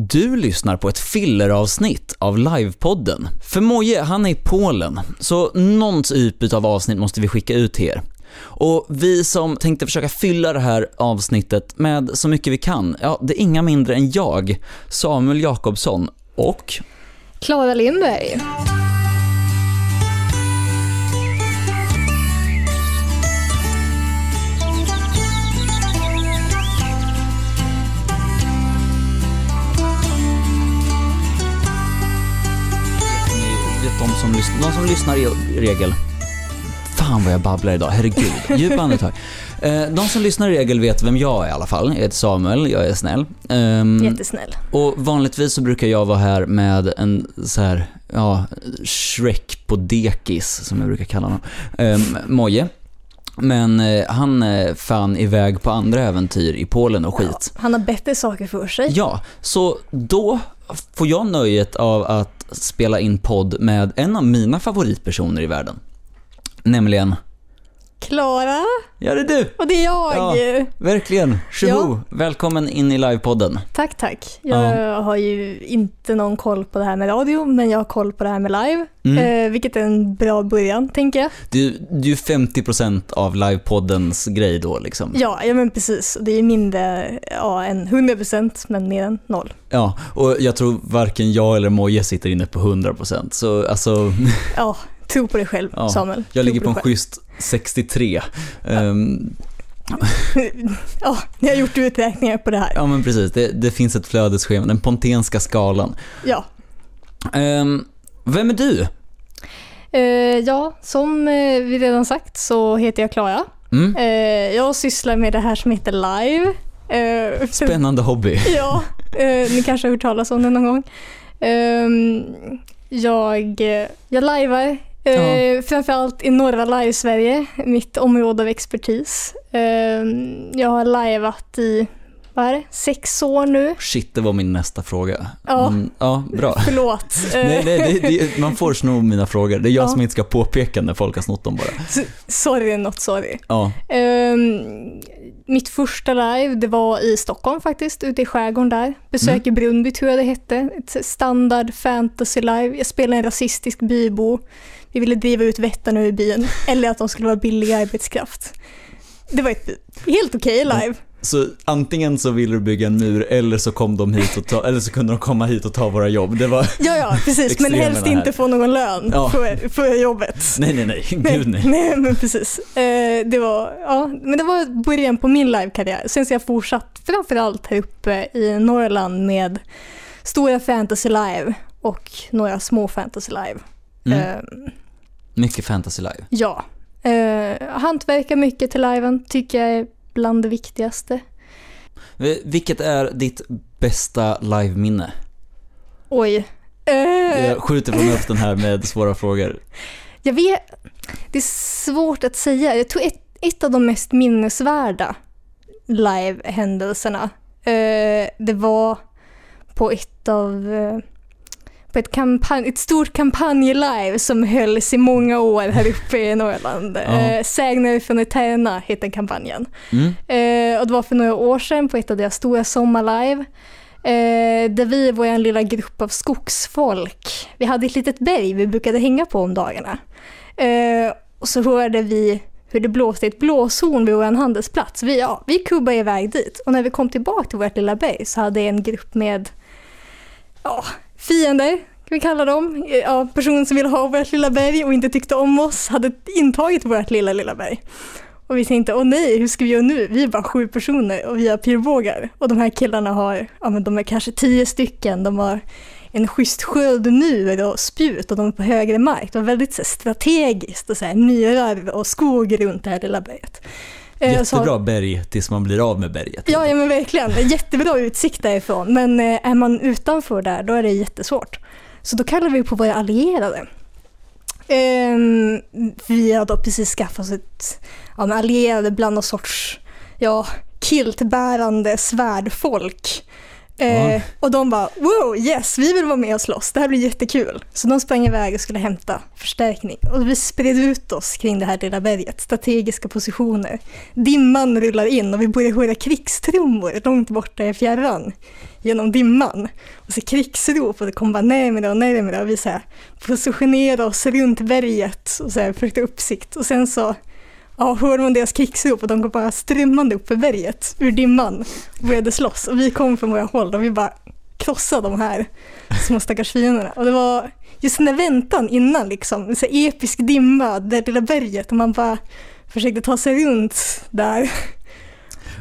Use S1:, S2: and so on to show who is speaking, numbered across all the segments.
S1: Du lyssnar på ett filleravsnitt av livepodden. För Moje, han är i Polen, så någon typ av avsnitt måste vi skicka ut till er. Och vi som tänkte försöka fylla det här avsnittet med så mycket vi kan, ja, det är inga mindre än jag, Samuel Jakobsson och
S2: Klara Lindberg.
S1: Som, de som lyssnar i regel Fan vad jag babblar idag, herregud. Djupa andetag. Eh, De som lyssnar i regel vet vem jag är i alla fall. Jag heter Samuel, jag är snäll. Ehm,
S2: Jättesnäll.
S1: Och vanligtvis så brukar jag vara här med en så här, ja, Shrek på dekis, som jag brukar kalla honom, um, Moje. Men eh, han är fan iväg på andra äventyr i Polen och skit.
S2: Han har bättre saker för sig.
S1: Ja, så då får jag nöjet av att spela in podd med en av mina favoritpersoner i världen. Nämligen,
S2: Klara.
S1: ja det är du!
S2: Och det är jag.
S1: Ja. Verkligen, tjoho! Välkommen in i livepodden.
S2: Tack, tack. Jag har ju inte någon koll på det här med radio, men jag har koll på det här med live.
S1: Mm.
S2: Eh, vilket är en bra början, tänker jag.
S1: Du, du är 50% av livepoddens grej då liksom.
S2: Ja, ja men precis. Det är mindre ja, än 100% men mer än noll.
S1: Ja, och jag tror varken jag eller Moje sitter inne på 100%. Så alltså,
S2: Ja, tro på dig själv,
S1: Ja,
S2: Samuel.
S1: jag ligger på en
S2: dig
S1: schysst 63. Ehm,
S2: själv. Ja, ni har gjort uträkningar på det här.
S1: ja men precis, det, det finns ett flödesschema, den pontenska skalan.
S2: Ja.
S1: Ehm, vem är du?
S2: Eh, ja, som eh, vi redan sagt så heter jag Klara.
S1: Mm?
S2: Eh, jag sysslar med det här som heter live. Eh,
S1: Spännande hobby.
S2: Ja, ni kanske har hört talas om det någon gång. Ehm, jag, jag lajvar
S1: Ja.
S2: framförallt i norra live-Sverige, mitt område av expertis. Ehm, jag har lajvat i, vad är det, sex år nu.
S1: Shit, det var min nästa fråga.
S2: Ja.
S1: Mm, ja bra.
S2: Förlåt. Eh,
S1: Nej, nej, det, det, man får sno mina frågor. Det är jag
S2: Ja.
S1: som inte ska påpeka när folk har snott dem bara.
S2: S- sorry, not sorry.
S1: Ja,
S2: Ehm, mitt första live, det var i Stockholm faktiskt, ute i skärgården där. Besök i Brunnby tror jag det hette. Ett standard fantasy live. Jag spelade en rasistisk bybo. Vi ville driva ut vättarna ur byn, eller att de skulle vara billig arbetskraft. Det var ett helt okej live.
S1: Så antingen så ville du bygga en mur eller så kom de hit och ta, eller så kunde de komma hit och ta våra jobb. Det var,
S2: Ja, ja, precis. Men helst
S1: här.
S2: inte få någon lön
S1: Ja.
S2: för, för jobbet.
S1: nej, nej, nej, gud nej.
S2: nej, men precis. Eh, det var, ja, men det var början på min livekarriär. Sen så jag fortsatt framförallt här uppe i Norrland med stora fantasy live och några små fantasy live.
S1: Mm.
S2: Eh,
S1: Mycket fantasy live.
S2: ja. Eh, hantverka mycket till liven tycker jag bland det viktigaste.
S1: Vilket är ditt bästa live-minne?
S2: Oj. Eh,
S1: Jag skjuter från höften här med svåra frågor.
S2: Jag vet, det är svårt att säga. Jag tror ett, ett av de mest minnesvärda live-händelserna, eh, det var på ett av eh, på ett, kampanj, ett stort kampanjlive som hölls i många år här uppe i Norrland.
S1: Ja.
S2: Eh, Sägner från Eterna heter kampanjen.
S1: Mm?
S2: Eh, och det var för några år sedan på ett av deras stora sommarlive. Eh, där vi, vår lilla grupp av skogsfolk, vi hade ett litet berg vi brukade hänga på om dagarna. Eh, och så hörde vi hur det blåste ett blåshorn vid vår handelsplats. Vi, ja, vi kubbade iväg dit och när vi kom tillbaka till vårt lilla berg så hade en grupp med ja, fiender, kan vi kalla dem, eh, ja, personer som ville ha vårt lilla berg och inte tyckte om oss, hade intagit vårt lilla, lilla berg. Och vi tänkte, åh nej, hur ska vi göra nu? Vi är bara sju personer och vi har pilbågar. Och de här killarna har, ja men de är kanske tio stycken, de har en schysst sköldmur och spjut och de är på högre mark. Det var väldigt så strategiskt och så här, myrar och skog runt det här lilla berget. Eh,
S1: Jättebra berg tills man blir av med berget.
S2: Ja, ja men verkligen. Jättebra utsikt därifrån. Men eh, är man utanför där, då är det jättesvårt. Så då kallar vi på våra allierade. Ehm, vi har då precis skaffat oss ett ja, allierade bland någon sorts ja, kiltbärande svärdfolk. Eh,
S1: Ja.
S2: Och de bara wow, yes, vi vill vara med och slåss, det här blir jättekul. Så de sprang iväg och skulle hämta förstärkning. Och vi spred ut oss kring det här lilla berget, strategiska positioner. Dimman rullar in och vi börjar höra krigstrummor långt borta i fjärran genom dimman. Och så krigsrop och det kommer bara närmare och närmare och vi så här positionerar oss runt berget och så här försökte uppsikt. Och sen så ja, hör man deras krigsrop och de går bara strömmande upp för berget ur dimman och började slåss. Och vi kom från våra håll och vi bara krossade de här små stackars fienderna. Och det var just den där väntan innan liksom, så episk dimma, det lilla berget och man bara försökte ta sig runt där.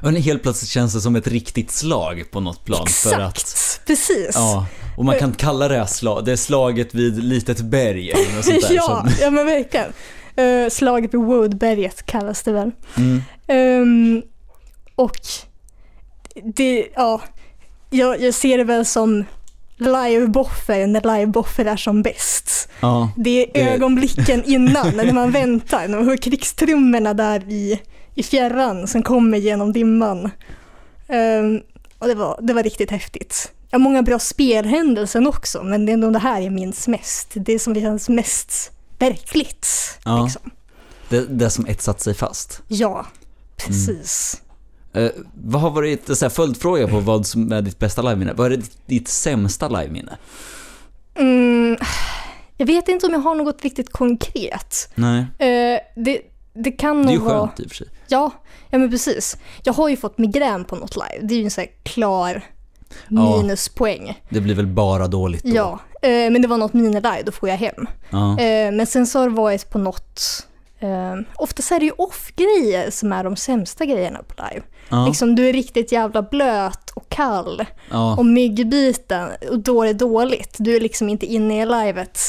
S1: Och helt plötsligt känns det som ett riktigt slag på något plan. För att,
S2: Exakt, precis.
S1: ja, och man kan kalla det här slag, det är slaget vid litet berg eller något sånt där.
S2: ja,
S1: som,
S2: ja, men verkligen. Uh, slaget vid Woodberget kallas det väl.
S1: mm,
S2: Ehm, och det, ja, jag, jag ser det väl som live-boffer när live-boffer är som bäst.
S1: ja,
S2: Det är
S1: Det-
S2: ögonblicken innan, när man väntar, när man hör krigstrummorna där i, i fjärran som kommer genom dimman. Ehm, och det var, det var riktigt häftigt. Jag har många bra spelhändelser också, men det är nog det här jag minns mest. Det som känns mest verkligt.
S1: Ja.
S2: Liksom.
S1: det, det som etsat sig fast.
S2: Ja, precis.
S1: Eh, vad har varit, så här, följdfråga på vad som är ditt bästa liveminne? Vad är ditt, ditt sämsta liveminne?
S2: Mm, jag vet inte om jag har något riktigt konkret.
S1: Nej,
S2: Eh, det, det kan
S1: det är
S2: nog
S1: ju
S2: vara...
S1: skönt i och för sig.
S2: Ja, ja, men precis. Jag har ju fått migrän på något live. Det är ju en sån här klar
S1: Ja.
S2: minuspoäng.
S1: Det blir väl bara dåligt då?
S2: Ja, eh, men det var något minilive, då får jag hem.
S1: Ja.
S2: Eh, men sen så har det varit på något... Eh, oftast är det ju off-grejer som är de sämsta grejerna på live.
S1: Ja.
S2: Liksom, du är riktigt jävla blöt och kall
S1: ja.
S2: och myggbiten och då är det dåligt. Du är liksom inte inne i livet.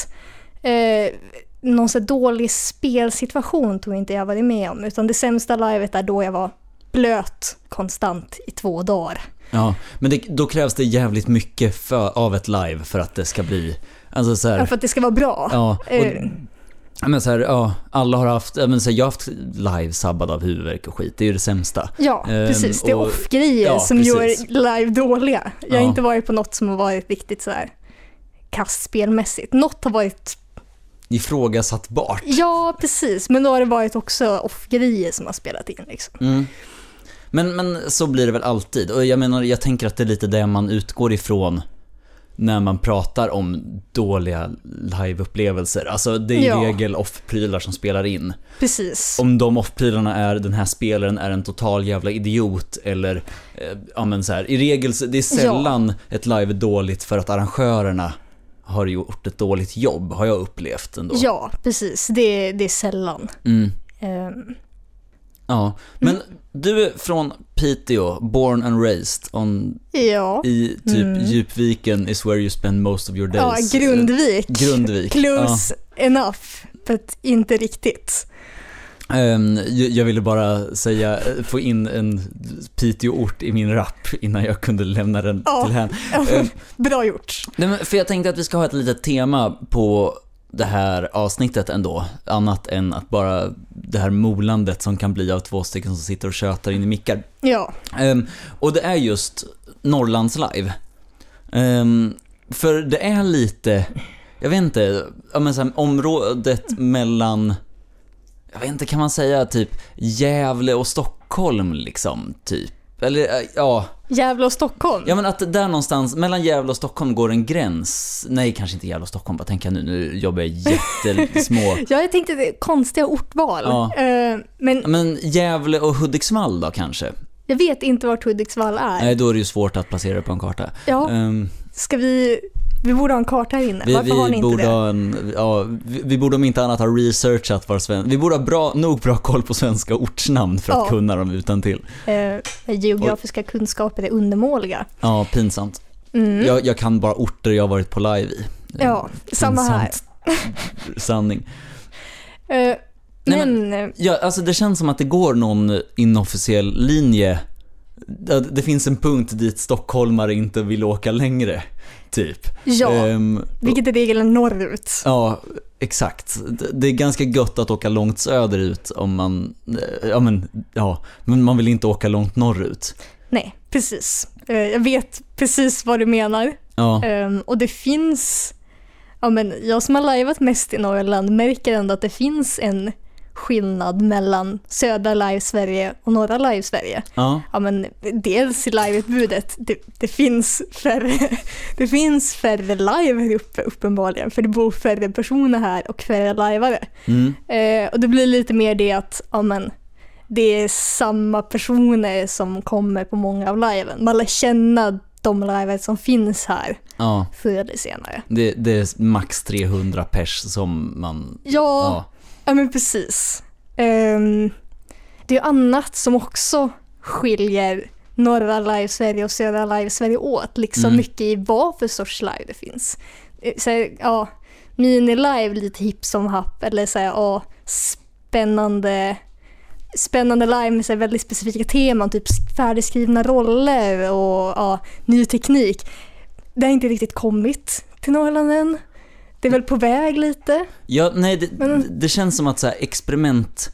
S2: Eh, någon så dålig spelsituation tror jag inte jag varit med om. Utan det sämsta livet är då jag var blöt konstant i två dagar.
S1: Ja. Men det, då krävs det jävligt mycket för, av ett live för att det ska bli, alltså så här,
S2: Ja, för att det ska vara bra.
S1: Ja, och,
S2: Eh.
S1: men så här, ja, alla har haft, men så här, jag har haft live sabbad av huvudvärk och skit, det är ju det sämsta.
S2: Ja,
S1: Ehm,
S2: precis. Det är off-grejer
S1: ja,
S2: som
S1: precis.
S2: gör live dåliga. Jag har
S1: Ja.
S2: inte varit på något som har varit riktigt så här kastspelmässigt. Något har varit,
S1: Ifrågasattbart.
S2: ja precis, men då har det varit också off-grejer som har spelat in liksom.
S1: Mm. Men, men så blir det väl alltid. Och jag menar, jag tänker att det är lite det man utgår ifrån när man pratar om dåliga liveupplevelser. Alltså det är i
S2: Ja.
S1: regel off-prylar som spelar in.
S2: Precis.
S1: Om de off-prylarna är den här spelaren är en total jävla idiot eller, eh, ja men så här, i regel, det är sällan ett live är dåligt för att arrangörerna har gjort ett dåligt jobb, har jag upplevt ändå.
S2: Ja, precis. Det, det är sällan.
S1: Mm.
S2: Ehm,
S1: Ja, men du är från Piteå, born and raised on,
S2: ja.
S1: i typ
S2: Mm.
S1: Djupviken is where you spend most of your
S2: ja,
S1: days.
S2: Grundvik.
S1: Eh, Grundvik. Ja.
S2: Close enough, but inte riktigt.
S1: Ehm, jag- ville bara säga, eh, få in en Piteå-ort i min rap innan jag kunde lämna den
S2: Ja.
S1: till henne. Ehm,
S2: Bra gjort.
S1: För jag tänkte att vi ska ha ett litet tema på det här avsnittet ändå. Annat än att bara det här molandet som kan bli av två stycken som sitter och tjötar in i mickar.
S2: Ja,
S1: Ehm, och det är just Norrlands live. Ehm, för det är lite, jag vet inte, ja, men så här, området mellan, jag vet inte, kan man säga typ Gävle och Stockholm liksom, typ? Eller eh, ja,
S2: Gävle och Stockholm.
S1: ja men att där någonstans, mellan Gävle och Stockholm går en gräns. Nej, kanske inte Gävle och Stockholm, vad tänker jag nu? Nu jobbar jag jättesmå.
S2: Ja, jag tänkte det konstiga ortval.
S1: Ja.
S2: Ehm, men
S1: Men Gävle och Hudiksvall då kanske?
S2: jag vet inte vart Hudiksvall är.
S1: Nej, då är det ju svårt att placera det på en karta.
S2: Ja,
S1: Ehm,
S2: ska vi... Vi borde ha en karta här inne.
S1: Vi,
S2: Varför har ni
S1: vi,
S2: inte
S1: borde
S2: det?
S1: ha en, ja, vi, vi borde om inte annat ha researchat var sven... Vi borde ha bra, nog bra koll på svenska ortsnamn för att
S2: Ja.
S1: kunna dem utan till.
S2: Eh, geografiska kunskaper är undermåliga.
S1: Ja, pinsamt.
S2: Mm.
S1: Jag, jag kan bara orter jag har varit på live i.
S2: Ja, samma här.
S1: Pinsamt. Sanning.
S2: Eh,
S1: Nej,
S2: men, eh,
S1: Ja, alltså det känns som att det går någon inofficiell linje. Det finns en punkt dit stockholmare inte vill åka längre, typ.
S2: ja,
S1: Ehm,
S2: vilket är norrut.
S1: Ja, exakt. Det- är ganska gött att åka långt söderut om man, eh, ja men, ja, men man vill inte åka långt norrut.
S2: Nej, precis. Eh, jag vet precis vad du menar.
S1: Ja,
S2: Ehm, och det finns, ja men jag som har liveat mest i Norrland märker ändå att det finns en skillnad mellan södra live-Sverige och norra live-Sverige.
S1: ja,
S2: Ja men dels i liveutbudet, det, det, finns färre, det fins färre live här uppe uppenbarligen, för det bor färre personer här och färre lajvare.
S1: mm,
S2: Eh, och det blir lite mer det att, ja men, det är samma personer som kommer på många av liven. Man lär känna de live som finns här
S1: ja.
S2: förr eller senare.
S1: Det, det är max 300 pers som man...
S2: Ja,
S1: Ja,
S2: ja men precis. Ehm, det är ju annat som också skiljer norra live-Sverige och södra live-Sverige åt, liksom
S1: Mm.
S2: mycket i vad för sorts live det finns. Eh, Så, här, ja, mini-live lite hipp som happ, eller så här, ja, spännande spännande live med så väldigt specifika teman, typ färdigskrivna roller och ja, ny teknik. Det har inte riktigt kommit till Norrland än. Det är väl på väg lite.
S1: ja nej, det,
S2: Men-
S1: det känns som att så här, experiment...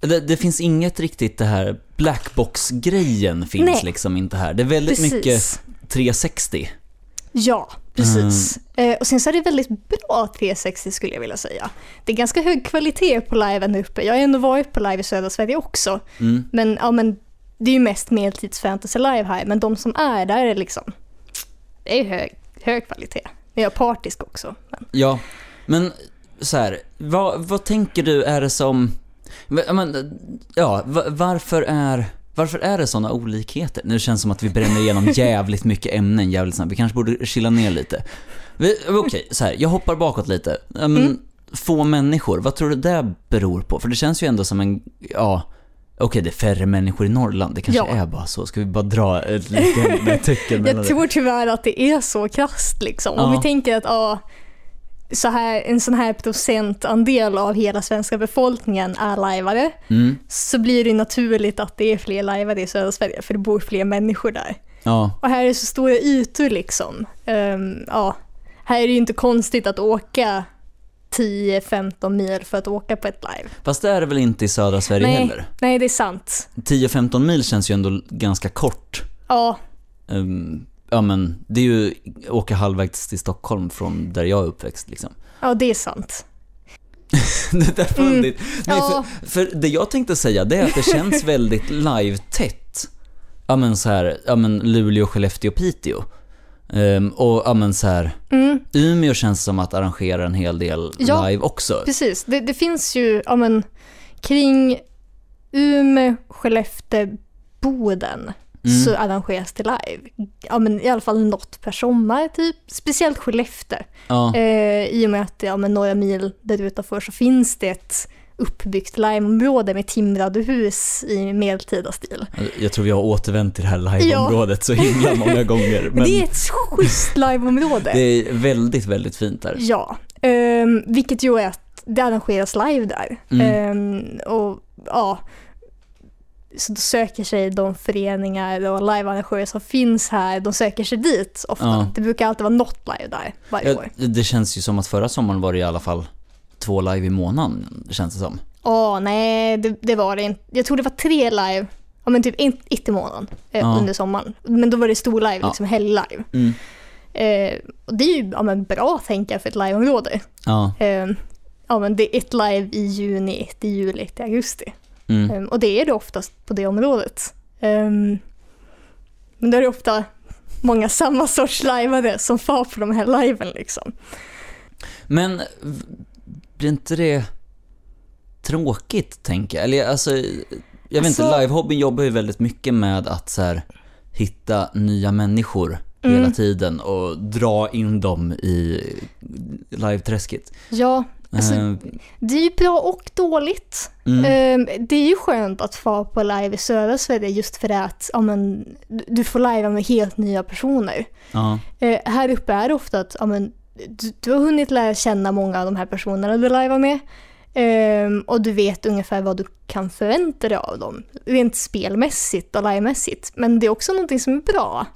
S1: Det, det finns inget riktigt det här blackbox-grejen finns
S2: Nej.
S1: liksom inte här. Det är väldigt
S2: Precis.
S1: mycket 360.
S2: Ja, precis. Eh, och sen så är det väldigt bra 360 skulle jag vilja säga. Det är ganska hög kvalitet på liven här uppe. Jag har ändå varit på live i södra Sverige också.
S1: Mm.
S2: Men, ja, men det är ju mest medeltids-fantasy live här. Men de som är där är liksom, det är hög, hög kvalitet. Men jag är partisk också. Men,
S1: Ja, men så här, vad, vad tänker du är det som... Men, ja, va- varför är... Varför är det sådana olikheter? Nu känns det som att vi bränner igenom jävligt mycket ämnen jävligt snabbt. Vi kanske borde chilla ner lite. Okej, så här, jag hoppar bakåt lite. Men,
S2: Mm.
S1: Få människor, vad tror du det beror på? För det känns ju ändå som en, ja, okej det är färre människor i Norrland. Det kanske
S2: Ja.
S1: är bara så. Ska vi bara dra ett litet tecken
S2: jag tror tyvärr att det är så krasst liksom. Om
S1: Ja.
S2: vi tänker att ja, så här, en sån här procentandel av hela svenska befolkningen är lajvare.
S1: Mm,
S2: så blir det naturligt att det är fler lajvare i södra Sverige, för det bor fler människor där.
S1: ja,
S2: Och här är så stora ytor liksom. Ehm, ja, här är det inte konstigt att åka 10-15 mil för att åka på ett live.
S1: fast det är det väl inte i södra Sverige
S2: Nej.
S1: heller?
S2: Nej, det är sant.
S1: 10-15 mil känns ju ändå ganska kort.
S2: Ja,
S1: Ehm, ja men, det är ju åka halvvägs till Stockholm från där jag är uppväxt liksom.
S2: ja det är sant.
S1: det där
S2: Mm.
S1: Nej,
S2: ja.
S1: för, för det jag tänkte säga det är att det känns väldigt live-tätt. Ja men så här, ja men Luleå, Skellefteå, Piteå. Ehm, och ja men så här,
S2: Mm,
S1: Umeå känns som att arrangera en hel del
S2: Ja.
S1: live också.
S2: precis. Det, det finns ju, ja men, kring Umeå, Skellefteå, Boden
S1: Mm.
S2: så arrangeras det live. Ja men i alla fall något per sommar typ. Speciellt Skellefteå.
S1: Ja,
S2: Eh, I och med att ja, men några mil där utanför så finns det ett uppbyggt liveområde med timrade hus i medeltida stil.
S1: jag tror vi har återvänt till det här liveområdet så himla många gånger.
S2: Men det är ett schysst liveområde.
S1: det är väldigt, väldigt fint där.
S2: Ja, ehm, vilket ju är att det arrangeras live där.
S1: Mm.
S2: Ehm, och ja, så då söker sig de föreningar och livearrangörer som finns här, de söker sig dit ofta.
S1: Ja.
S2: Det brukar alltid vara något live där varje
S1: Ja,
S2: år.
S1: det känns ju som att förra sommaren var det i alla fall två live i månaden, känns det som.
S2: Åh nej, det, det var det inte. Jag tror det var tre live, ja men typ ett, i månaden eh,
S1: Ja.
S2: under sommaren. Men då var det stor live,
S1: Ja.
S2: liksom helglive.
S1: Mm.
S2: Eh, och det är ju ja, men bra tänker jag för ett liveområde.
S1: Ja.
S2: Eh, ja men det är ett live i juni, ett i juli, ett i augusti.
S1: Mm.
S2: Eh, och det är det oftast på det området. Eh, men då är det ofta många samma sorts liveare som far på de här liven liksom.
S1: Men blir inte det tråkigt, tänker jag? Eller alltså, jag vet inte,
S2: Alltså-
S1: livehobbyn jobbar ju väldigt mycket med att så här, hitta nya människor
S2: Mm.
S1: hela tiden och dra in dem i live-träsket.
S2: Ja, alltså,
S1: Eh,
S2: det är ju bra och dåligt.
S1: mm,
S2: Ehm, Det är ju skönt att få på live i södra Sverige just för det att ja, men, du- får live med helt nya personer. Eh, här uppe är det ofta att ja, men, du, du har hunnit lära känna många av de här personerna du livear med. Ehm, och du vet ungefär vad du kan förvänta dig av dem. Rent spelmässigt och livemässigt. Men det är också någonting som är bra.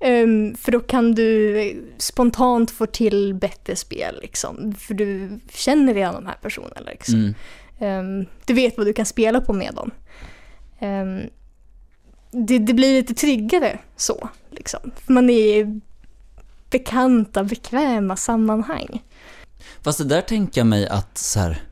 S2: Ehm, för då kan du spontant få till bättre spel. Liksom. För du känner redan de här personerna. Liksom.
S1: mm,
S2: Ehm, du vet vad du kan spela på med dem. Det, det blir lite tryggare så. Liksom. Man är bekanta, bekväma sammanhang.
S1: Fast det där tänker jag mig att så här,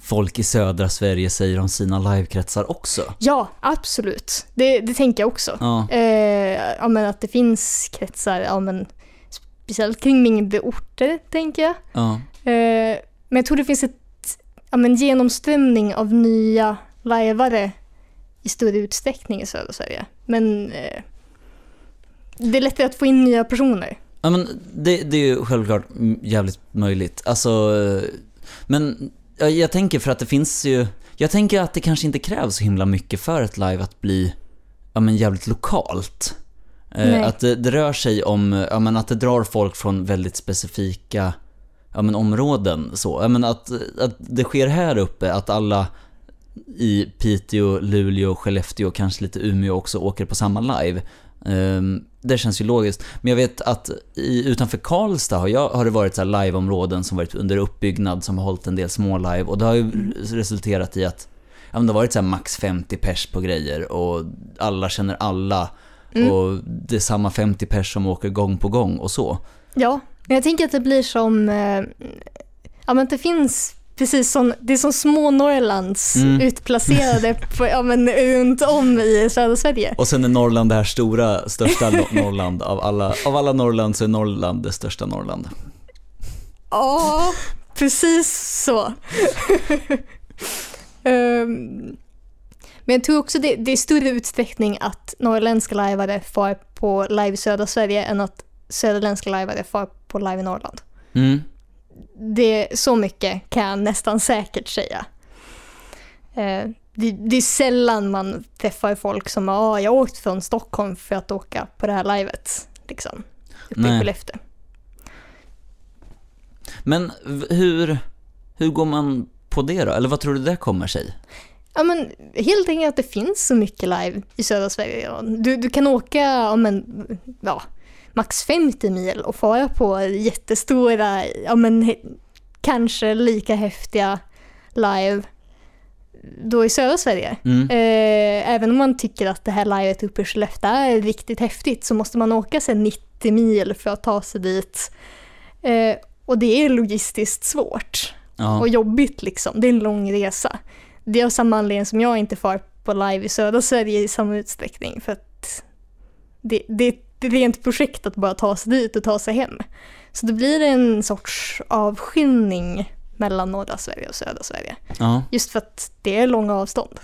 S1: folk i södra Sverige säger om sina livekretsar också.
S2: Ja, absolut. Det, det tänker jag också.
S1: Ja.
S2: Eh, ja, men att det finns kretsar, ja, men, speciellt kring mindre orter, tänker jag.
S1: Ja.
S2: Eh, men jag tror det finns ett ja, men, genomströmning av nya lajvare i större utsträckning i södra Sverige. Men eh, det är lättare att få in nya personer.
S1: Ja men det, det är ju självklart jävligt möjligt. Alltså, eh, men jag, jag tänker för att det finns ju, jag tänker att det kanske inte krävs så himla mycket för ett live att bli, ja men jävligt lokalt. Eh. Att det, det rör sig om, ja men att det drar folk från väldigt specifika, ja men områden så. Ja men att, att det sker här uppe, att alla i Piteå, Luleå, Skellefteå, kanske lite Umeå också åker på samma live. Ehm, Det känns ju logiskt. Men jag vet att i, utanför Karlstad har, jag, har det varit så här liveområden som varit under uppbyggnad som har hållit en del små live och det har ju resulterat i att ja, det har varit så max 50 pers på grejer och alla känner alla
S2: Mm.
S1: och det är samma 50 pers som åker gång på gång och så.
S2: Ja, men jag tänker att det blir som, eh, ja men det finns precis som, det är som små Norrlands
S1: Mm.
S2: utplacerade på, ja, men runt om i södra Sverige.
S1: Och sen är Norrland det här stora, största Nor- Norrland. Av alla, av alla Norrland så är Norrland det största Norrland.
S2: Ja, precis så. Ehm, men jag tror också det, det är större utsträckning att norrländska lajvare far på live i södra Sverige än att söderländska lajvare far på live i Norrland.
S1: Mm.
S2: Det, så mycket kan jag nästan säkert säga. Eh, det, det är sällan man träffar folk som har ah, jag har åkt från Stockholm för att åka på det här livet. Liksom, uppe i Skellefteå.
S1: Men hur, hur går man på det då? Eller vad tror du det kommer sig?
S2: Ja, men helt enkelt att det finns så mycket live i södra Sverige. Du, du kan åka ja, men, ja, max 50 mil och fara på jättestora, ja, men, kanske lika häftiga live då i södra Sverige.
S1: Mm.
S2: Eh, även om man tycker att det här livet uppe i Skellefteå är riktigt häftigt så måste man åka sig 90 mil för att ta sig dit. Eh, och det är logistiskt svårt
S1: Ja.
S2: och jobbigt liksom. Det är en lång resa. Det är av samma anledning som jag inte far på live i södra Sverige i samma utsträckning. För att det, det rent projekt att bara ta sig dit och ta sig hem. Så det blir en sorts avskiljning mellan norra Sverige och södra Sverige.
S1: ja.
S2: Just för att det är långa avstånd.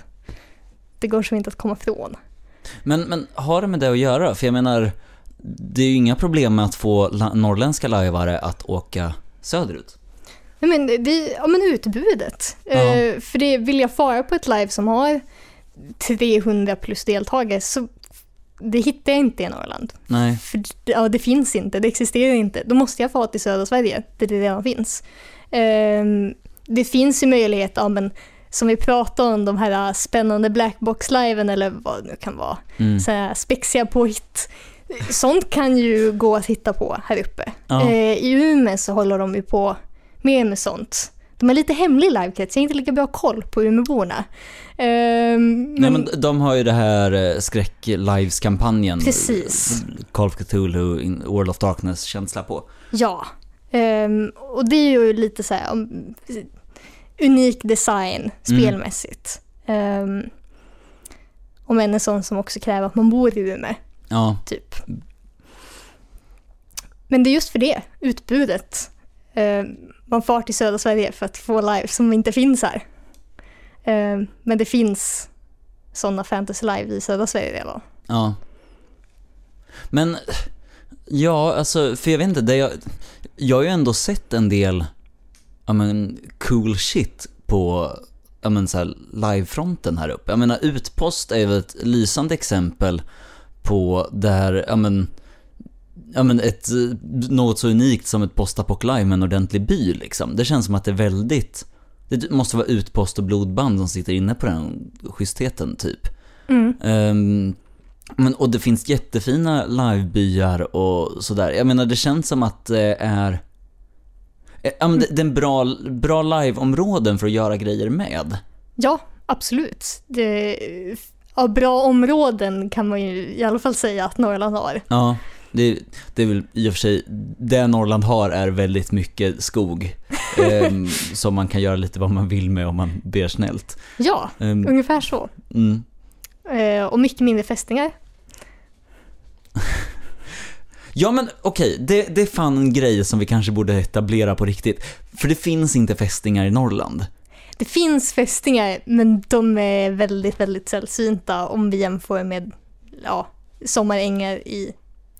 S2: Det går som inte att komma ifrån.
S1: Men, men har det med det att göra? För jag menar, det är ju inga problem med att få norrländska lajvare att åka söderut.
S2: Nej, men det, ja, men utbudet.
S1: Ja.
S2: Eh, för det, vill jag fara på ett live som har 300 plus deltagare så det hittar jag inte i Norrland.
S1: Nej.
S2: För det- ja, det finns inte, det existerar inte. Då måste jag fara till södra Sverige, där det redan finns. Ehm, det finns ju möjlighet, ja, men, som vi pratade om, de här spännande blackbox-liven eller vad det nu kan vara.
S1: Mm.
S2: Så här spexiga påhitt. Sånt kan ju gå att hitta på här uppe.
S1: Ja.
S2: Eh, I Umeå så håller de ju på mer med sånt. De har lite hemlig livekrets, jag har inte lika bra koll på Umeåborna. Ehm,
S1: Nej men de har ju det här eh, skräck-lives-kampanjen.
S2: Precis.
S1: Call of Cthulhu, World of Darkness-känsla på.
S2: Ja, Ehm, och det är ju lite så här um, unik design spelmässigt. Um, om än en sån som också kräver att man bor i Umeå,
S1: Ja.
S2: typ. Men det är just för det, utbudet. Ehm, man far till södra Sverige för att få live som inte finns här. Eh, men det finns sådana fantasy live i södra Sverige redan.
S1: Ja. Men, ja, alltså, för jag vet inte, det jag, jag har ju ändå sett en del, ja men, cool shit på, ja men så här, livefronten här uppe. Jag menar, Utpost är ju ett lysande exempel på där, ja men, ja men ett, eh, något så unikt som ett postapock live med en ordentlig by liksom. Det känns som att det är väldigt, det måste vara Utpost och Blodband som sitter inne på den schystheten typ.
S2: Mm.
S1: Ehm, men, och det finns jättefina livebyar och sådär. Jag menar, det känns som att det är... eh, Ja, men det, det är en bra, bra liveområden för att göra grejer med.
S2: Ja, absolut. Det, ja, bra områden kan man ju i alla fall säga att Norrland har.
S1: Ja, det, det är väl i och för sig, det Norrland har är väldigt mycket skog. ehm, som man kan göra lite vad man vill med om man ber snällt.
S2: Ja,
S1: Ehm,
S2: ungefär så.
S1: mm.
S2: Eh, och mycket mindre fästingar.
S1: Ja men okej, det, det är fan en grej som vi kanske borde etablera på riktigt. För det finns inte fästingar i Norrland.
S2: Det finns fästingar, men de är väldigt, väldigt sällsynta om vi jämför med ja, sommarängar i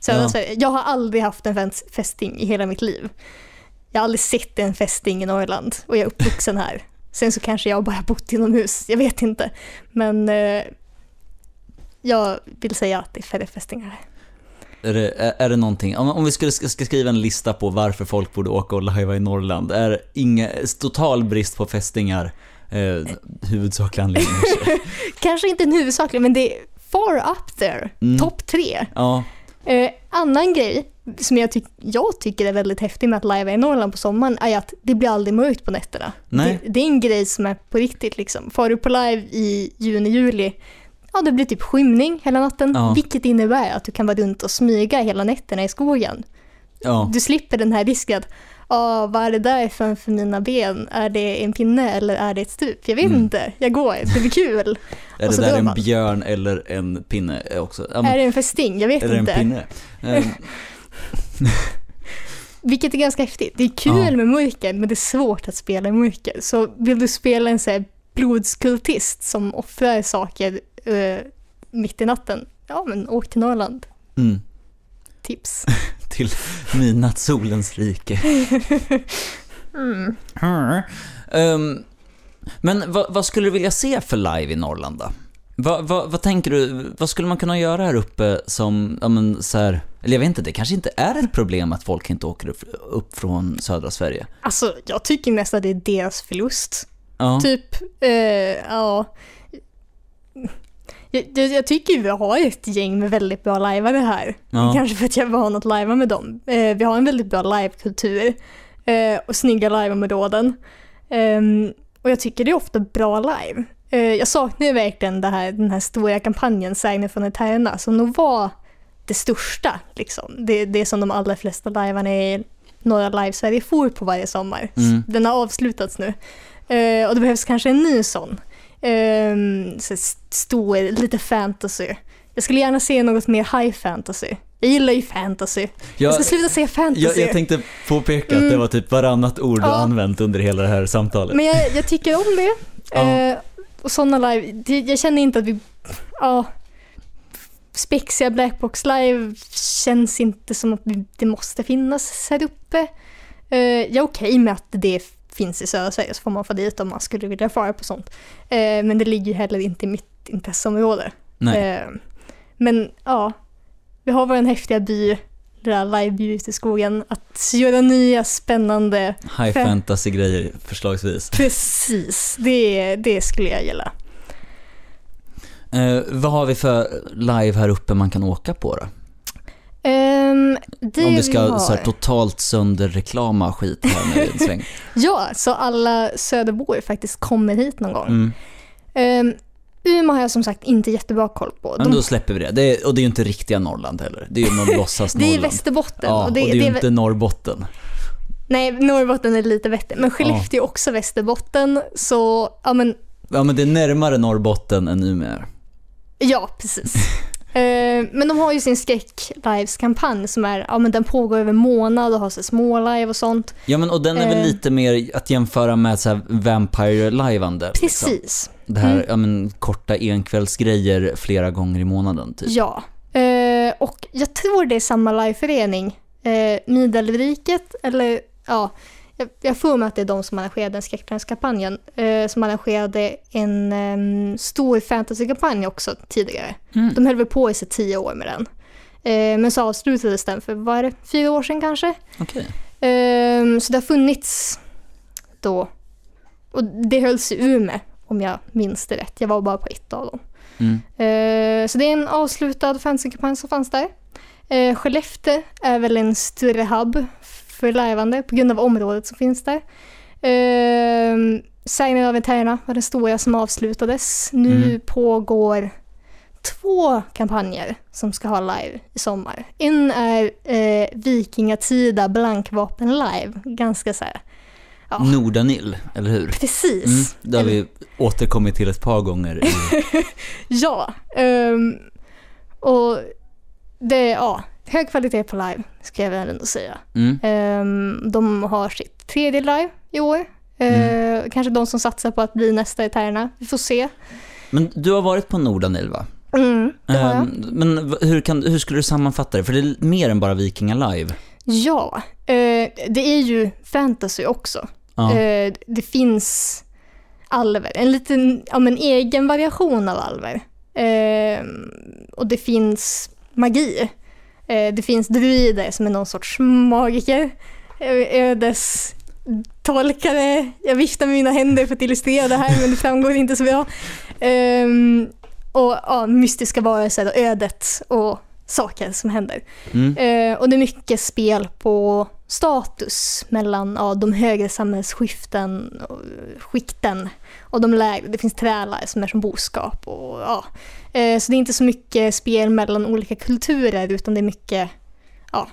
S2: södra
S1: Ja.
S2: Sverige. Jag har aldrig haft en fäst- fästing i hela mitt liv. Jag har aldrig sett en fästing i Norrland och jag är uppvuxen här. Sen så kanske jag bara bott inomhus, jag vet inte. Men eh, jag vill säga att det är färre fästingar här.
S1: Är det, är, är det någonting, om, om vi skulle ska skriva en lista på varför folk borde åka och lajva i Norrland, är inga, total brist på fästingar eh, huvudsaklig anledning kanske?
S2: Kanske inte en huvudsaklig, men det är far up there.
S1: Mm.
S2: Topp tre.
S1: Ja,
S2: Eh, annan grej som jag, tyck- jag tycker är väldigt häftig med att live i Norrland på sommaren är att det blir aldrig mörkt på nätterna. Det, det är en grej som är på riktigt liksom. Far du på live i juni, juli, ja det blir typ skymning hela natten,
S1: Ja.
S2: vilket innebär att du kan vara runt och smyga hela nätterna i skogen.
S1: ja.
S2: Du slipper den här risken att ah, vad är det där framför mina ben? Är det en pinne eller är det ett stup? Jag vet
S1: Mm.
S2: inte, jag går, det blir kul.
S1: Är det där en
S2: man.
S1: björn eller en pinne också? Ja, men,
S2: Är det en fästing? Jag vet
S1: är det en
S2: inte.
S1: pinne? Eh,
S2: Vilket är ganska häftigt. Det är kul
S1: Ja.
S2: med mörker, men det är svårt att spela i mörker. Så vill du spela en så här blodskultist som offrar saker eh, mitt i natten, ja men åk till Norrland.
S1: mm.
S2: Tips.
S1: Till midnattssolens rike.
S2: Mm.
S1: Ehm, men vad, vad skulle du vilja se för live i Norrland då? Vad, vad, vad tänker du, vad skulle man kunna göra här uppe som, ja men så här, eller jag vet inte, det kanske inte är ett problem att folk inte åker upp, upp från södra Sverige?
S2: Alltså, jag tycker nästan det är deras förlust.
S1: Ja,
S2: Typ, eh, ja. Jag, jag, jag tycker vi har ett gäng med väldigt bra lajvare här.
S1: ja.
S2: Kanske för att jag är van att lajva med dem. Eh, vi har en väldigt bra livekultur eh, och snygga liveområden. Ehm, och jag tycker det är ofta bra live. Eh, jag saknar ju verkligen det här, den här stora kampanjen Sägner från Eterna som nog var det största. Liksom. Det, det som de allra flesta livearna i norra live-Sverige for på varje sommar.
S1: Mm.
S2: Den har avslutats nu. Eh, och det behövs kanske en ny sån. Um, så stor, lite fantasy. Jag skulle gärna se något mer high fantasy. Jag gillar ju fantasy. Jag
S1: Jag,
S2: ska sluta säga fantasy.
S1: jag, jag tänkte påpeka att det
S2: Mm.
S1: var typ varannat ord du
S2: Ja.
S1: använt under hela det här samtalet.
S2: Men jag, jag tycker om det.
S1: Ja.
S2: Eh, och sådana live, det, jag känner inte att vi, ja, spexiga Blackbox live känns inte som att vi, det måste finnas här uppe. Eh, jag är okej med att det finns i södra Sverige så får man få dit om man skulle vilja fara på sånt. Eh, men det ligger ju heller inte i mitt intresseområde. Eh, men ja, vi har vår häftiga by, det där liveby ute i skogen. Att göra nya spännande
S1: High fantasy-grejer förslagsvis.
S2: Precis, det, det skulle jag gilla.
S1: Eh, vad har vi för live här uppe man kan åka på då?
S2: Um, det
S1: Om vi ska
S2: har.
S1: så här, totalt sönderreklama skit här nu en sväng.
S2: Ja, så alla söderbor faktiskt kommer hit någon gång.
S1: Mm.
S2: Ehm, Umeå har jag som sagt inte jättebra koll på.
S1: Men då släpper vi det. det är, och det är ju inte riktiga Norrland heller. Det är ju någon låtsas
S2: det är
S1: Norrland.
S2: Västerbotten.
S1: Ja,
S2: och det,
S1: och det är ju inte Norrbotten.
S2: Nej, Norrbotten är lite bättre. Men Skellefteå är också Västerbotten. Så, ja men,
S1: Ja men det är närmare Norrbotten än Umeå
S2: ja precis. Ehm, men de har ju sin skräck-lives-kampanj som är, ja men den pågår över en månad och har så små-live och sånt.
S1: Ja men och den är väl
S2: Eh.
S1: lite mer att jämföra med så här Vampire-lajvande. Liksom.
S2: Precis.
S1: Det här,
S2: Mm.
S1: ja men korta enkvällsgrejer flera gånger i månaden typ.
S2: Ja, eh, och jag tror det är samma liveförening. Eh, Middelriket, eller ja, jag, jag får mig att det är de som arrangerade den skräckplanskampanjen. Eh, som arrangerade en em, stor fantasykampanj också tidigare.
S1: Mm.
S2: De höll väl på i sig tio år med den. Eh, men så avslutades den för, vad är det, fyra år sedan kanske?
S1: Okej.
S2: Ehm, så det har funnits då. Och det hölls i Umeå, om jag minns det rätt. Jag var bara på ett av dem.
S1: Mm.
S2: Eh, så det är en avslutad fantasykampanj som fanns där. Uh, Skellefteå är väl en större hub för lajvande på grund av området som finns där. Uh, Sägner av Eterna var den stora som avslutades. Nu
S1: Mm.
S2: pågår två kampanjer som ska ha live i sommar. En är eh, Vikingatida blankvapen live. Ganska så här, Ja.
S1: Nordanil, eller hur?
S2: precis.
S1: Mm, det har
S2: Eller-
S1: vi återkommit till ett par gånger. I,
S2: Ja. ehm, och det är ja, hög kvalitet på live, ska jag väl ändå säga.
S1: mm,
S2: Ehm, de har sitt tredje live i år. Eh, Kanske de som satsar på att bli nästa Eterna. Vi får se.
S1: men du har varit på Nordanil va?
S2: Mm, det har jag.
S1: Ehm, men hur, kan, hur skulle du sammanfatta det? För det är mer än bara Vikinga live.
S2: Ja, eh, det är ju fantasy också. Eh, det finns alver, en liten ja, men egen variation av alver. Och det finns magi. Eh, det finns druider som är någon sorts magiker. Eh, eh, Ödes tolkare. Jag viftar med mina händer för att illustrera det här men det framgår inte så bra. Eh, och ja, mystiska varelser och ödet och saker som händer.
S1: Mm.
S2: Eh, och det är mycket spel på status mellan ja, de högre samhällsskiften och skikten och de lägre. Det finns trälar som är som boskap. Och, ja. eh, så det är inte så mycket spel mellan olika kulturer utan det är mycket ja,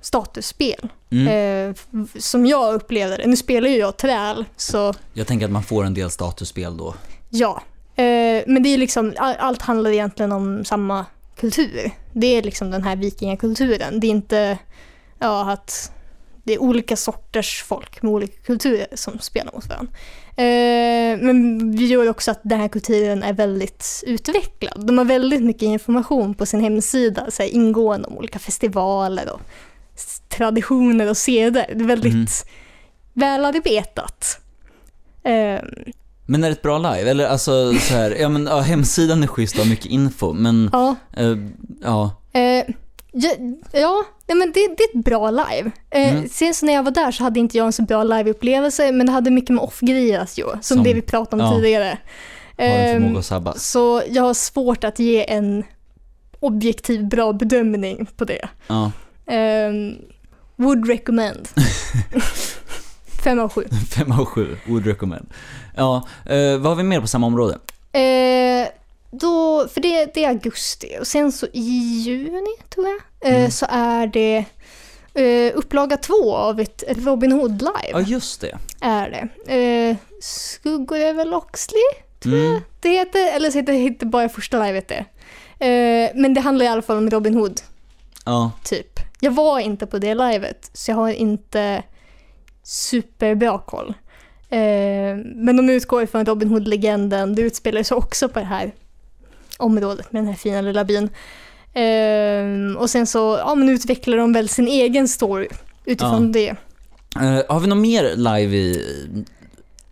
S2: statusspel.
S1: Mm.
S2: Eh, som jag upplevde det. Nu spelar ju jag träl så
S1: Jag tänker att man får en del statusspel då.
S2: Ja, eh, men det är liksom, all, allt handlar egentligen om samma kultur. Det är liksom den här vikingakulturen. Det är inte ja, att det är olika sorters folk med olika kulturer som spelar mot varandra. Eh, men vi gör också att den här kulturen är väldigt utvecklad. De har väldigt mycket information på sin hemsida, så här, ingående om olika festivaler och traditioner och seder. Det är väldigt
S1: Mm.
S2: välarbetat. Eh,
S1: Men är det ett bra live? Eller alltså så här, ja men ja, hemsidan är schysst och har mycket info, men
S2: ja.
S1: eh, ja.
S2: Eh, ja, ja men det, det är ett bra live. Eh,
S1: Mm.
S2: Sen så när jag var där så hade inte jag en så bra liveupplevelse men det hade mycket med off-grejer att göra, som,
S1: Som-
S2: det vi pratade om
S1: ja.
S2: tidigare. Ehm,
S1: att
S2: så jag har svårt att ge en objektiv bra bedömning på det.
S1: Ja.
S2: Ehm, would recommend. Fem av sju.
S1: Fem av sju, would recommend. Ja, eh, vad har vi mer på samma område?
S2: Eh, då, för det, det är augusti och sen så i juni tror jag eh,
S1: Mm.
S2: så är det eh, upplaga två av ett Robin Hood live.
S1: Ja, just det.
S2: Är det. Eh, Skuggor över Loxley
S1: Mm.
S2: det heter, eller så heter det bara första livet det. Eh, men det handlar i alla fall om Robin Hood,
S1: Ja,
S2: typ. Jag var inte på det livet så jag har inte superbra koll. Eh, men de utgår ifrån Robin Hood-legenden. Det utspelar sig också på det här området med den här fina lilla byn. Eh, och sen så ja, men utvecklar de väl sin egen story utifrån det.
S1: Eh, har vi något mer live i...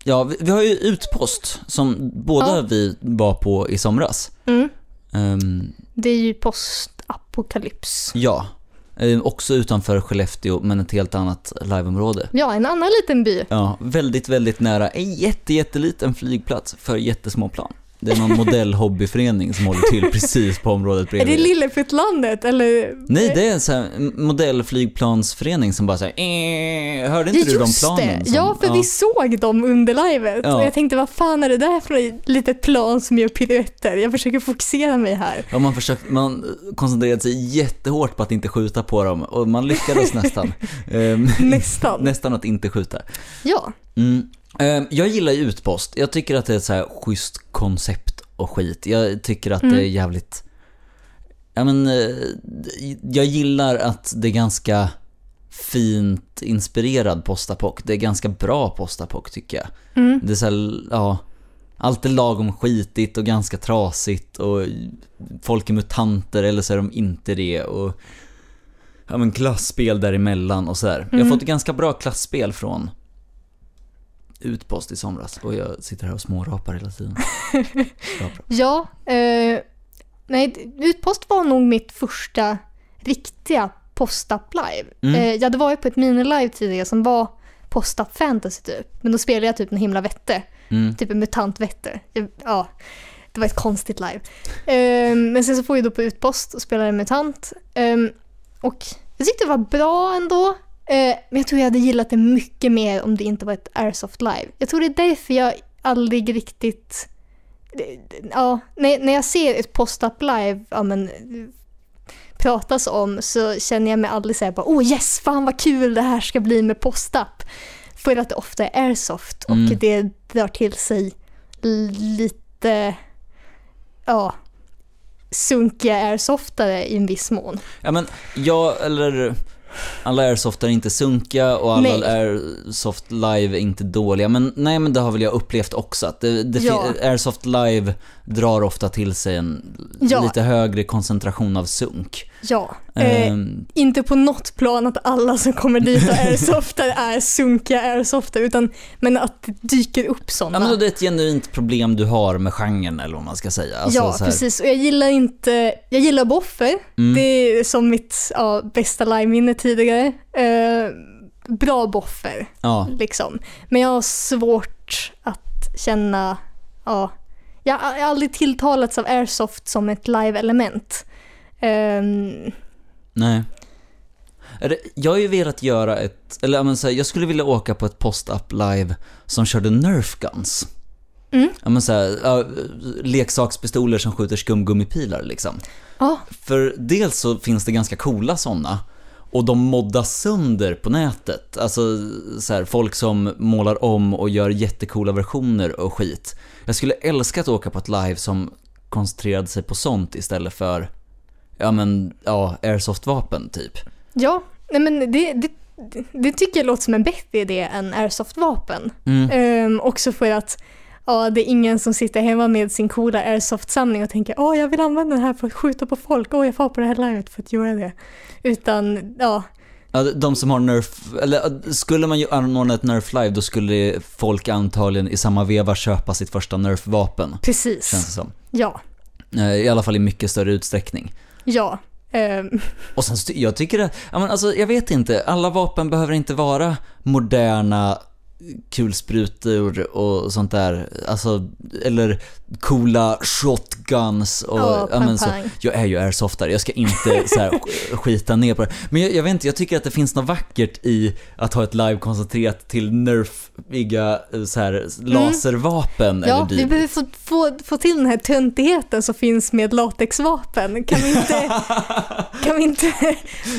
S1: Ja, vi, vi har ju Utpost som båda
S2: Ja.
S1: vi var på i somras.
S2: Mm.
S1: Ehm,
S2: Det är ju postapokalyps.
S1: ja, också utanför Skellefteå men ett helt annat liveområde.
S2: Ja, en annan liten by.
S1: Ja, väldigt, väldigt nära en jätte, jätteliten flygplats för jättesmå plan. Det är någon modellhobbyförening som håller till precis på området
S2: Är det
S1: bredvid.
S2: Lilleputtlandet eller?
S1: Nej, det är en sån här modellflygplansförening som bara säger eh, Hörde inte
S2: Ja,
S1: du de planen? Som,
S2: Ja, för vi såg dem under livet.
S1: Ja.
S2: Och jag tänkte, vad fan är det där för ett litet plan som gör piruetter? Jag försöker fokusera mig här.
S1: Ja, man, försökt, man koncentrerade sig jättehårt på att inte skjuta på dem och man lyckades nästan. Ehm,
S2: Nästan.
S1: nästan att inte skjuta.
S2: Ja.
S1: Mm. Ehm, jag gillar ju Utpost. Jag tycker att det är ett så här schysst koncept och skit. Jag tycker att
S2: Mm.
S1: det är jävligt... Ja men, eh, jag gillar att det är ganska fint inspirerad postapock. Det är ganska bra postapock tycker jag.
S2: Mm.
S1: Det är så här, ja, allt är lagom skitigt och ganska trasigt och folk är mutanter eller så är de inte det och ja men klasspel däremellan och sådär. Jag har
S2: Mm.
S1: fått ett ganska bra klasspel från Utpost i somras och jag sitter här och smårapar hela tiden.
S2: Ja. Eh, nej, Utpost var nog mitt första riktiga postapp live.
S1: Mm.
S2: Eh, jag hade varit på ett minilive tidigare som var postapp fantasy typ. Men då spelade jag typ en himla vette.
S1: Mm.
S2: Typ en mutant vette. Ja, det var ett konstigt live. Eh, men sen så får jag då på utpost och spelade en mutant. Eh, och jag tyckte det var bra ändå. Eh, men jag tror jag hade gillat det mycket mer om det inte var ett Airsoft live. Jag tror det är därför jag aldrig riktigt ja, när, när jag ser ett post-up live, ja men pratas om så känner jag mig aldrig såhär bara oh yes, fan vad kul det här ska bli med post-up. För att det ofta är airsoft och
S1: Mm.
S2: det drar till sig lite, ja, sunkiga airsoftare i en viss mån.
S1: Ja men, jag eller alla airsoft är inte sunkiga och alla
S2: Nej.
S1: airsoft live är inte dåliga. Men nej men det har väl jag upplevt också att det, det
S2: Ja.
S1: airsoft live drar ofta till sig en
S2: Ja.
S1: lite högre koncentration av sunk.
S2: Ja, eh,
S1: Ehm,
S2: inte på något plan att alla som kommer dit och airsoftar är sunkiga airsoftar, utan men att det dyker upp
S1: ja
S2: sådana.
S1: men det är ett genuint problem du har med genren eller vad man ska säga. Alltså,
S2: ja, precis. Och jag gillar inte, jag gillar boffer.
S1: Mm.
S2: Det är som mitt ja, bästa live-minne tidigare. Eh, bra boffer,
S1: Ja,
S2: liksom. Men jag har svårt att känna, ja, jag har aldrig tilltalats av airsoft som ett live-element. Ehm,
S1: nej. Jag har ju velat göra ett, eller ja, men så här, jag skulle vilja åka på ett post-up live som körde nerf guns.
S2: Mm.
S1: Ja men såhär, ja, leksakspistoler som skjuter skumgummipilar liksom.
S2: ja,
S1: För dels så finns det ganska coola sådana och de moddas sönder på nätet. Alltså så här, folk som målar om och gör jättecoola versioner och skit. Jag skulle älska att åka på ett live som koncentrerade sig på sånt istället för, ja men, ja, airsoft-vapen typ.
S2: ja, nej men det, det, det tycker jag låter som en bättre idé än airsoft-vapen.
S1: Mm.
S2: Ehm, också för att ja, det är ingen som sitter hemma med sin coola airsoft-samling och tänker åh jag vill använda den här för att skjuta på folk, åh jag får på det här livet för att göra det. Utan ja,
S1: Ja, de som har Nerf, eller skulle man ju anordna ett Nerf live då skulle folk antagligen i samma veva köpa sitt första Nerf-vapen.
S2: precis.
S1: Känns det som.
S2: Ja,
S1: Eh, I alla fall i mycket större utsträckning.
S2: ja. Ehm,
S1: Och sen, jag tycker att, men alltså jag vet inte, alla vapen behöver inte vara moderna kulsprutor och sånt där, alltså, eller coola shotguns och,
S2: Ja,
S1: ja, men så. Jag är ju airsoftare, jag ska inte så här, sk- skita ner på det. Men jag, jag vet inte, jag tycker att det finns något vackert i att ha ett live koncentrerat till nerfiga eh, så här, laservapen eller
S2: Mm. ja, vi
S1: dylikt.
S2: behöver få, få, få till den här töntigheten som finns med latexvapen. Kan vi inte, kan vi inte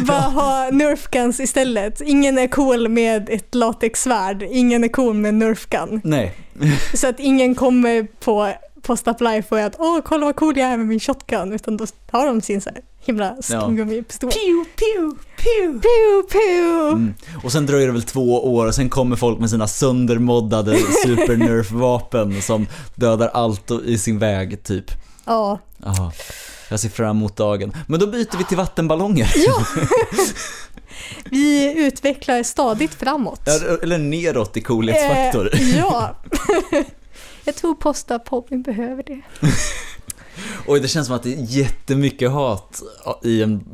S2: bara ha nerf guns istället? Ingen är cool med ett latexsvärd, ingen är cool med nerf gun.
S1: Nej.
S2: Så att ingen kommer på Post Up Life för att åh kolla vad cool jag är med min shotgun utan då har de sin så här himla skumgummipistol.
S1: Pew, pew, pew.
S2: Pew, pew.
S1: Mm. Och sen dröjer det väl två år och sen kommer folk med sina söndermoddade super nerf vapen som dödar allt i sin väg typ.
S2: Ja,
S1: Jaha. Jag ser fram emot dagen. Men då byter vi till vattenballonger.
S2: vi utvecklar stadigt framåt.
S1: Eller neråt i coolhetsfaktor.
S2: Eh, ja. Jag tror Post Up Hobbyn behöver det.
S1: Oj, det känns som att det är jättemycket hat i en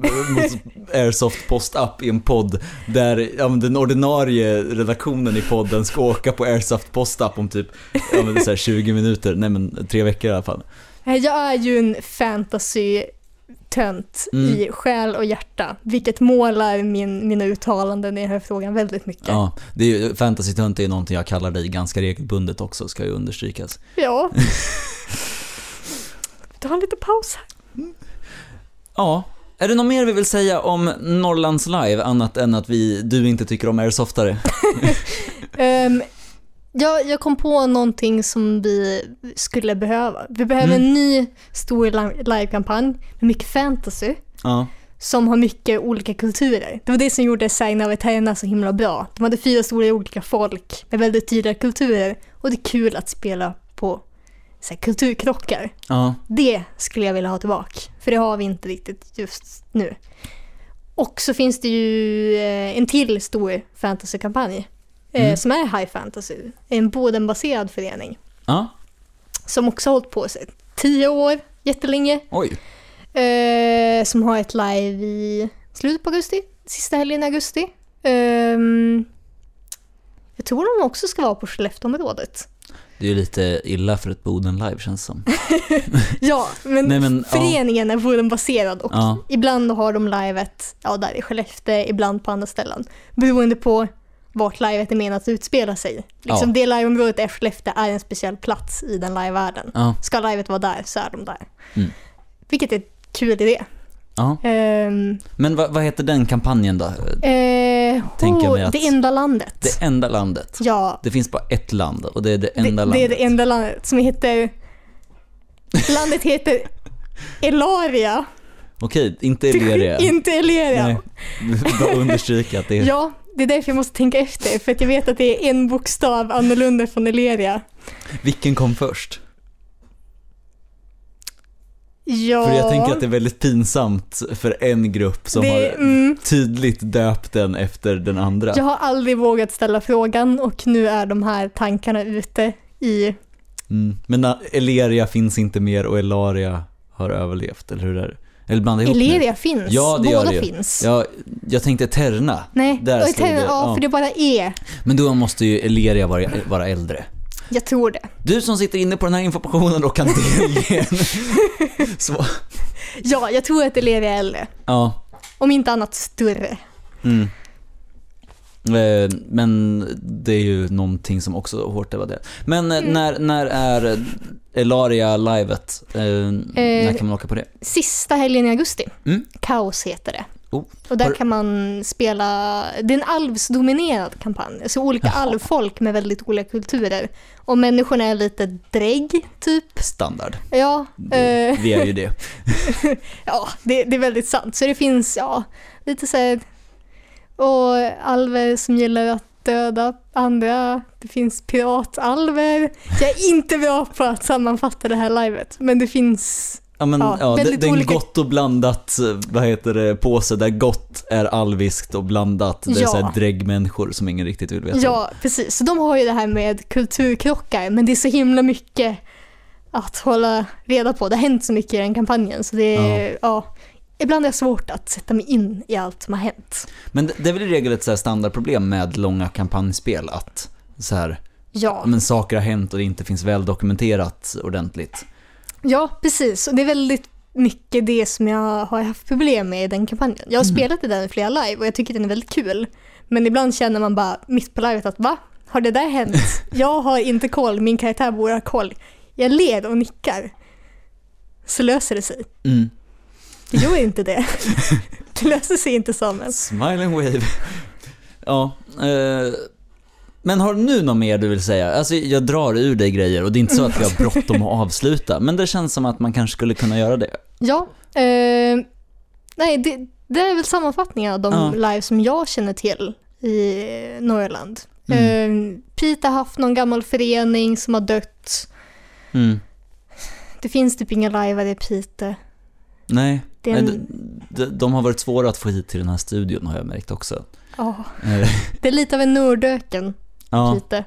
S1: Airsoft Post-Up i en podd där ja, den ordinarie redaktionen i podden ska åka på Airsoft Post-Up om typ ja, men så här 20 minuter, nej men tre veckor i alla fall.
S2: Eh, Jag är ju en fantasy-tönt
S1: Mm.
S2: i själ och hjärta, vilket målar min, mina uttalanden i den här frågan väldigt mycket.
S1: Ja, det är ju, fantasy-tönt är ju någonting jag kallar dig ganska regelbundet också, ska ju understrykas.
S2: Ja. Ta en liten paus här.
S1: Ja, är det något mer vi vill säga om Norrlands Live annat än att vi, du inte tycker om airsoftare?
S2: Ehm, jag, jag kom på någonting som vi skulle behöva. Vi behöver
S1: Mm.
S2: en ny stor li- livekampanj med mycket fantasy
S1: Ja,
S2: som har mycket olika kulturer. Det var det som gjorde Sign of Eterna så himla bra. De hade fyra stora olika folk med väldigt tydliga kulturer och det är kul att spela på så här, kulturkrockar.
S1: ja,
S2: Det skulle jag vilja ha tillbaka, för det har vi inte riktigt just nu. Och så finns det ju eh, en till stor fantasykampanj
S1: Mm.
S2: som är High Fantasy, en Bodenbaserad förening
S1: ja,
S2: som också har hållit på sig tio år, jättelänge,
S1: oj.
S2: eh, som har ett live i slutet på augusti, sista helgen i augusti. Ehm, jag tror de också ska vara på Skellefteåområdet.
S1: Det är ju lite illa för ett Boden Live känns som.
S2: Ja, men,
S1: Nej, men, ja.
S2: föreningen är Bodenbaserad och
S1: Ja.
S2: ibland har de livet ja, där i Skellefteå, ibland på andra ställen. Beroende på vart livet är menat att utspela sig. Liksom
S1: Ja.
S2: Det liveområdet är Skellefteå är en speciell plats i den livevärlden.
S1: Ja.
S2: Ska livet vara där så är de där.
S1: Mm.
S2: Vilket är en kul idé.
S1: ja.
S2: Ehm,
S1: Men vad, vad heter den kampanjen då?
S2: eh,
S1: Tänker
S2: oh,
S1: att-
S2: Det enda landet.
S1: Det enda landet.
S2: ja,
S1: Det finns bara ett land och det är det enda
S2: det,
S1: landet.
S2: det är det enda landet som heter... Landet heter Elaria.
S1: Okej, inte Iberia.
S2: Inte Eleria.
S1: Nej. Bara understryka att det är...
S2: Ja, det är därför jag måste tänka efter. För att jag vet att det är en bokstav annorlunda från Eleria.
S1: Vilken kom först?
S2: Ja,
S1: För jag tänker att det är väldigt pinsamt för en grupp som
S2: det,
S1: har
S2: mm,
S1: tydligt döpt den efter den andra.
S2: jag har aldrig vågat ställa frågan och nu är de här tankarna ute i...
S1: Mm. Men na- Eleria finns inte mer och Elaria har överlevt, eller hur är det? Eller blanda ihop nu.
S2: Eleria finns,
S1: Ja, det gör
S2: båda
S1: det ju.
S2: finns.
S1: Ja, jag tänkte Terna.
S2: Nej,
S1: där
S2: och
S1: det,
S2: tänkte, ja, för det bara är.
S1: Men då måste ju Eleria vara, vara äldre.
S2: Jag tror det.
S1: Du som sitter inne på den här informationen och kan delge. Så,
S2: Ja, jag tror att Eleria är äldre.
S1: ja.
S2: Om inte annat större.
S1: Mm. Eh, Men det är ju någonting som också hårt var det. Men eh,
S2: Mm.
S1: när, när är Elaria livet? Eh, när kan man åka på det?
S2: Sista helgen i augusti.
S1: Mm.
S2: Kaos heter det.
S1: Oh.
S2: Och där kan man spela, det är en alvsdominerad kampanj, alltså olika
S1: Jaha.
S2: alvfolk med väldigt olika kulturer. Och människorna är lite drägg, typ.
S1: Standard.
S2: Ja,
S1: Det-
S2: eh,
S1: Vi är ju det.
S2: ja det, det är väldigt sant. Så det finns, ja, lite så här, och alver som gillar att döda andra. Det finns piratalver. Jag är inte bra på att sammanfatta det här livet, men det finns,
S1: Ja, men,
S2: Ja,
S1: ja, det, det är en
S2: olika-
S1: gott och blandat, vad heter det, påse där gott är alviskt och blandat. Det är
S2: Ja.
S1: dräggmänniskor som ingen riktigt vill veta.
S2: ja precis. Så de har ju det här med kulturkrockar, men det är så himla mycket att hålla reda på. Det har hänt så mycket i den kampanjen, så det är, ja. Ibland är det svårt att sätta mig in i allt som har hänt.
S1: Men det, det är väl i regel ett så standardproblem med långa kampanjspel att så här,
S2: Ja,
S1: men saker har hänt och det inte finns väl dokumenterat ordentligt.
S2: ja precis. Och det är väldigt mycket det som jag har haft problem med i den kampanjen. Jag har
S1: Mm.
S2: spelat i den i flera live och jag tycker den är väldigt kul. Men ibland känner man bara mitt på livet att va? Har det där hänt? Jag har inte koll, min karaktär borde ha koll. Jag ler och nickar. Så löser det sig.
S1: Mm.
S2: Det gör inte det. Det löser sig inte Samuel.
S1: Smile and wave. Ja, eh, men har du nu något mer du vill säga? Alltså jag drar ur dig grejer och det är inte så att vi har bråttom att avsluta, men det känns som att man kanske skulle kunna göra det.
S2: Ja, eh, nej det, det är väl sammanfattningen av de
S1: Ja.
S2: live som jag känner till i Norrland.
S1: Mm.
S2: Eh, Pite har haft någon gammal förening som har dött.
S1: Mm.
S2: Det finns typ inga lajvare i Pite.
S1: Nej,
S2: en,
S1: de, de, har varit svåra att få hit till den här studion har jag märkt också.
S2: ja,
S1: Eh,
S2: det är lite av en nördöken,
S1: ja.
S2: Pite.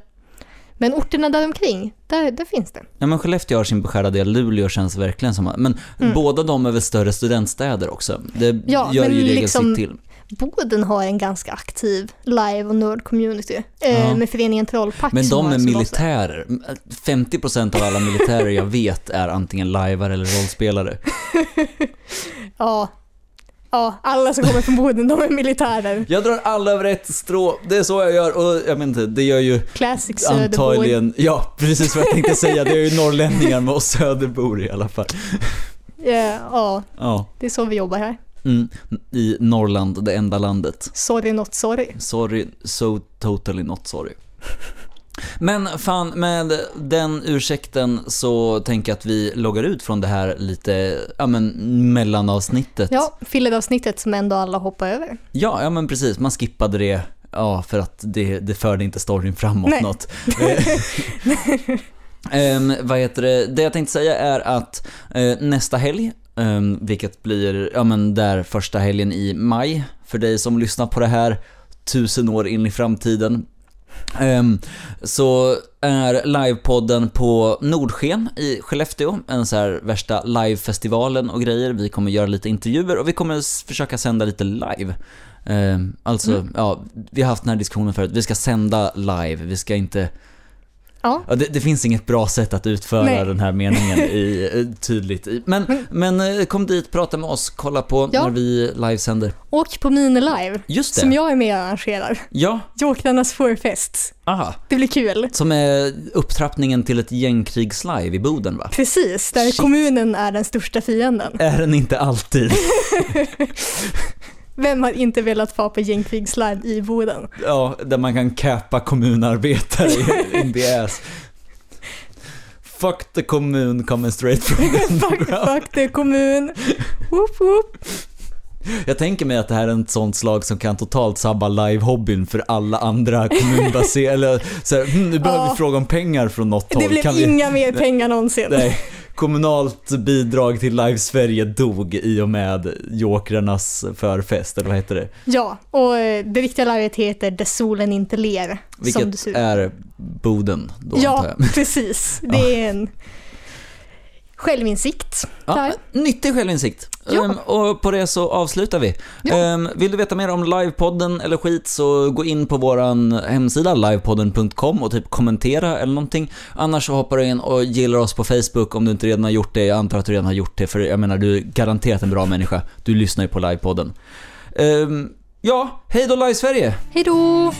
S2: Men orterna där omkring, där, där finns det.
S1: ja, men Skellefteå har sin beskärda del, Luleå känns verkligen som Men
S2: Mm.
S1: båda de är väl större studentstäder också? Det
S2: Ja,
S1: gör ju
S2: liksom-
S1: sitt till.
S2: Boden har en ganska aktiv live och nörd-community eh,
S1: Ja.
S2: med föreningen Trollpack
S1: Men de är militärer. 50% av alla militärer jag vet är antingen lajvare eller rollspelare.
S2: Ja. ja, alla som kommer från Boden, de är militärer.
S1: Jag drar alla över ett strå, det är så jag gör och jag vet inte, det gör ju
S2: Classic
S1: antagligen, ja precis vad jag tänkte säga, det är ju norrlänningar med oss söderbor i alla fall.
S2: Ja, ja,
S1: Ja,
S2: det är så vi jobbar här.
S1: Mm, i Norrland, det enda landet.
S2: Sorry not sorry.
S1: Sorry, so totally not sorry. Men fan, med den ursäkten så tänker jag att vi loggar ut från det här lite, ja men mellanavsnittet.
S2: Ja, filleravsnittet som ändå alla hoppar över.
S1: Ja, ja men precis, man skippade det, ja för att det, det förde inte storyn framåt
S2: Nej.
S1: något. Ehm, vad heter det, det jag tänkte säga är att eh, nästa helg, ehm, vilket blir, ja men där första helgen i maj, för dig som lyssnar på det här tusen år in i framtiden, ehm, så är livepodden på Nordsken i Skellefteå, en så här värsta livefestivalen och grejer. Vi kommer göra lite intervjuer och vi kommer försöka sända lite live. Ehm, alltså,
S2: Mm.
S1: ja, vi har haft den här diskussionen förut, vi ska sända live, vi ska inte
S2: Ja.
S1: Det, det finns inget bra sätt att utföra
S2: Nej.
S1: den här meningen i, tydligt. i. Men, men eh, kom dit, prata med oss, kolla på
S2: Ja.
S1: när vi livesänder.
S2: Och på Minilive,
S1: Just det.
S2: som jag är med och arrangerar.
S1: Ja,
S2: Jokrarnas förfest.
S1: aha.
S2: Det blir kul.
S1: Som är upptrappningen till ett gängkrigslive i Boden va?
S2: Precis, där
S1: Shit.
S2: kommunen är den största fienden.
S1: Är den inte alltid?
S2: Vem har inte velat vara på gängkrigslive i Boden?
S1: Ja, där man kan cappa kommunarbetare in the ass. Fuck the kommun coming straight from the
S2: fuck,
S1: underground.
S2: fuck det kommun. Whoop, whoop.
S1: Jag tänker mig att det här är ett sånt slag som kan totalt sabba live-hobbyn för alla andra kommunbaserade, eller så här, hm, nu behöver
S2: Ja.
S1: vi fråga om pengar från något håll.
S2: Det blev
S1: Kan vi...
S2: inga mer pengar någonsin.
S1: Nej, kommunalt bidrag till Live Sverige dog i och med Jokrarnas förfest, eller vad heter det?
S2: Ja, och eh, det riktiga livet heter Där solen inte ler.
S1: Vilket är Boden då
S2: Ja, precis. Det är en självinsikt.
S1: Ja, nyttig självinsikt.
S2: Ja.
S1: Ehm, och på det så avslutar vi.
S2: Ja.
S1: Ehm, vill du veta mer om livepodden eller skit så gå in på våran hemsida livepodden.com och typ kommentera eller någonting. Annars så hoppar du in och gillar oss på Facebook om du inte redan har gjort det. Jag antar att du redan har gjort det för jag menar du är garanterat en bra människa. Du lyssnar ju på livepodden. Ehm, ja, hej då Live Sverige!
S2: Hej då!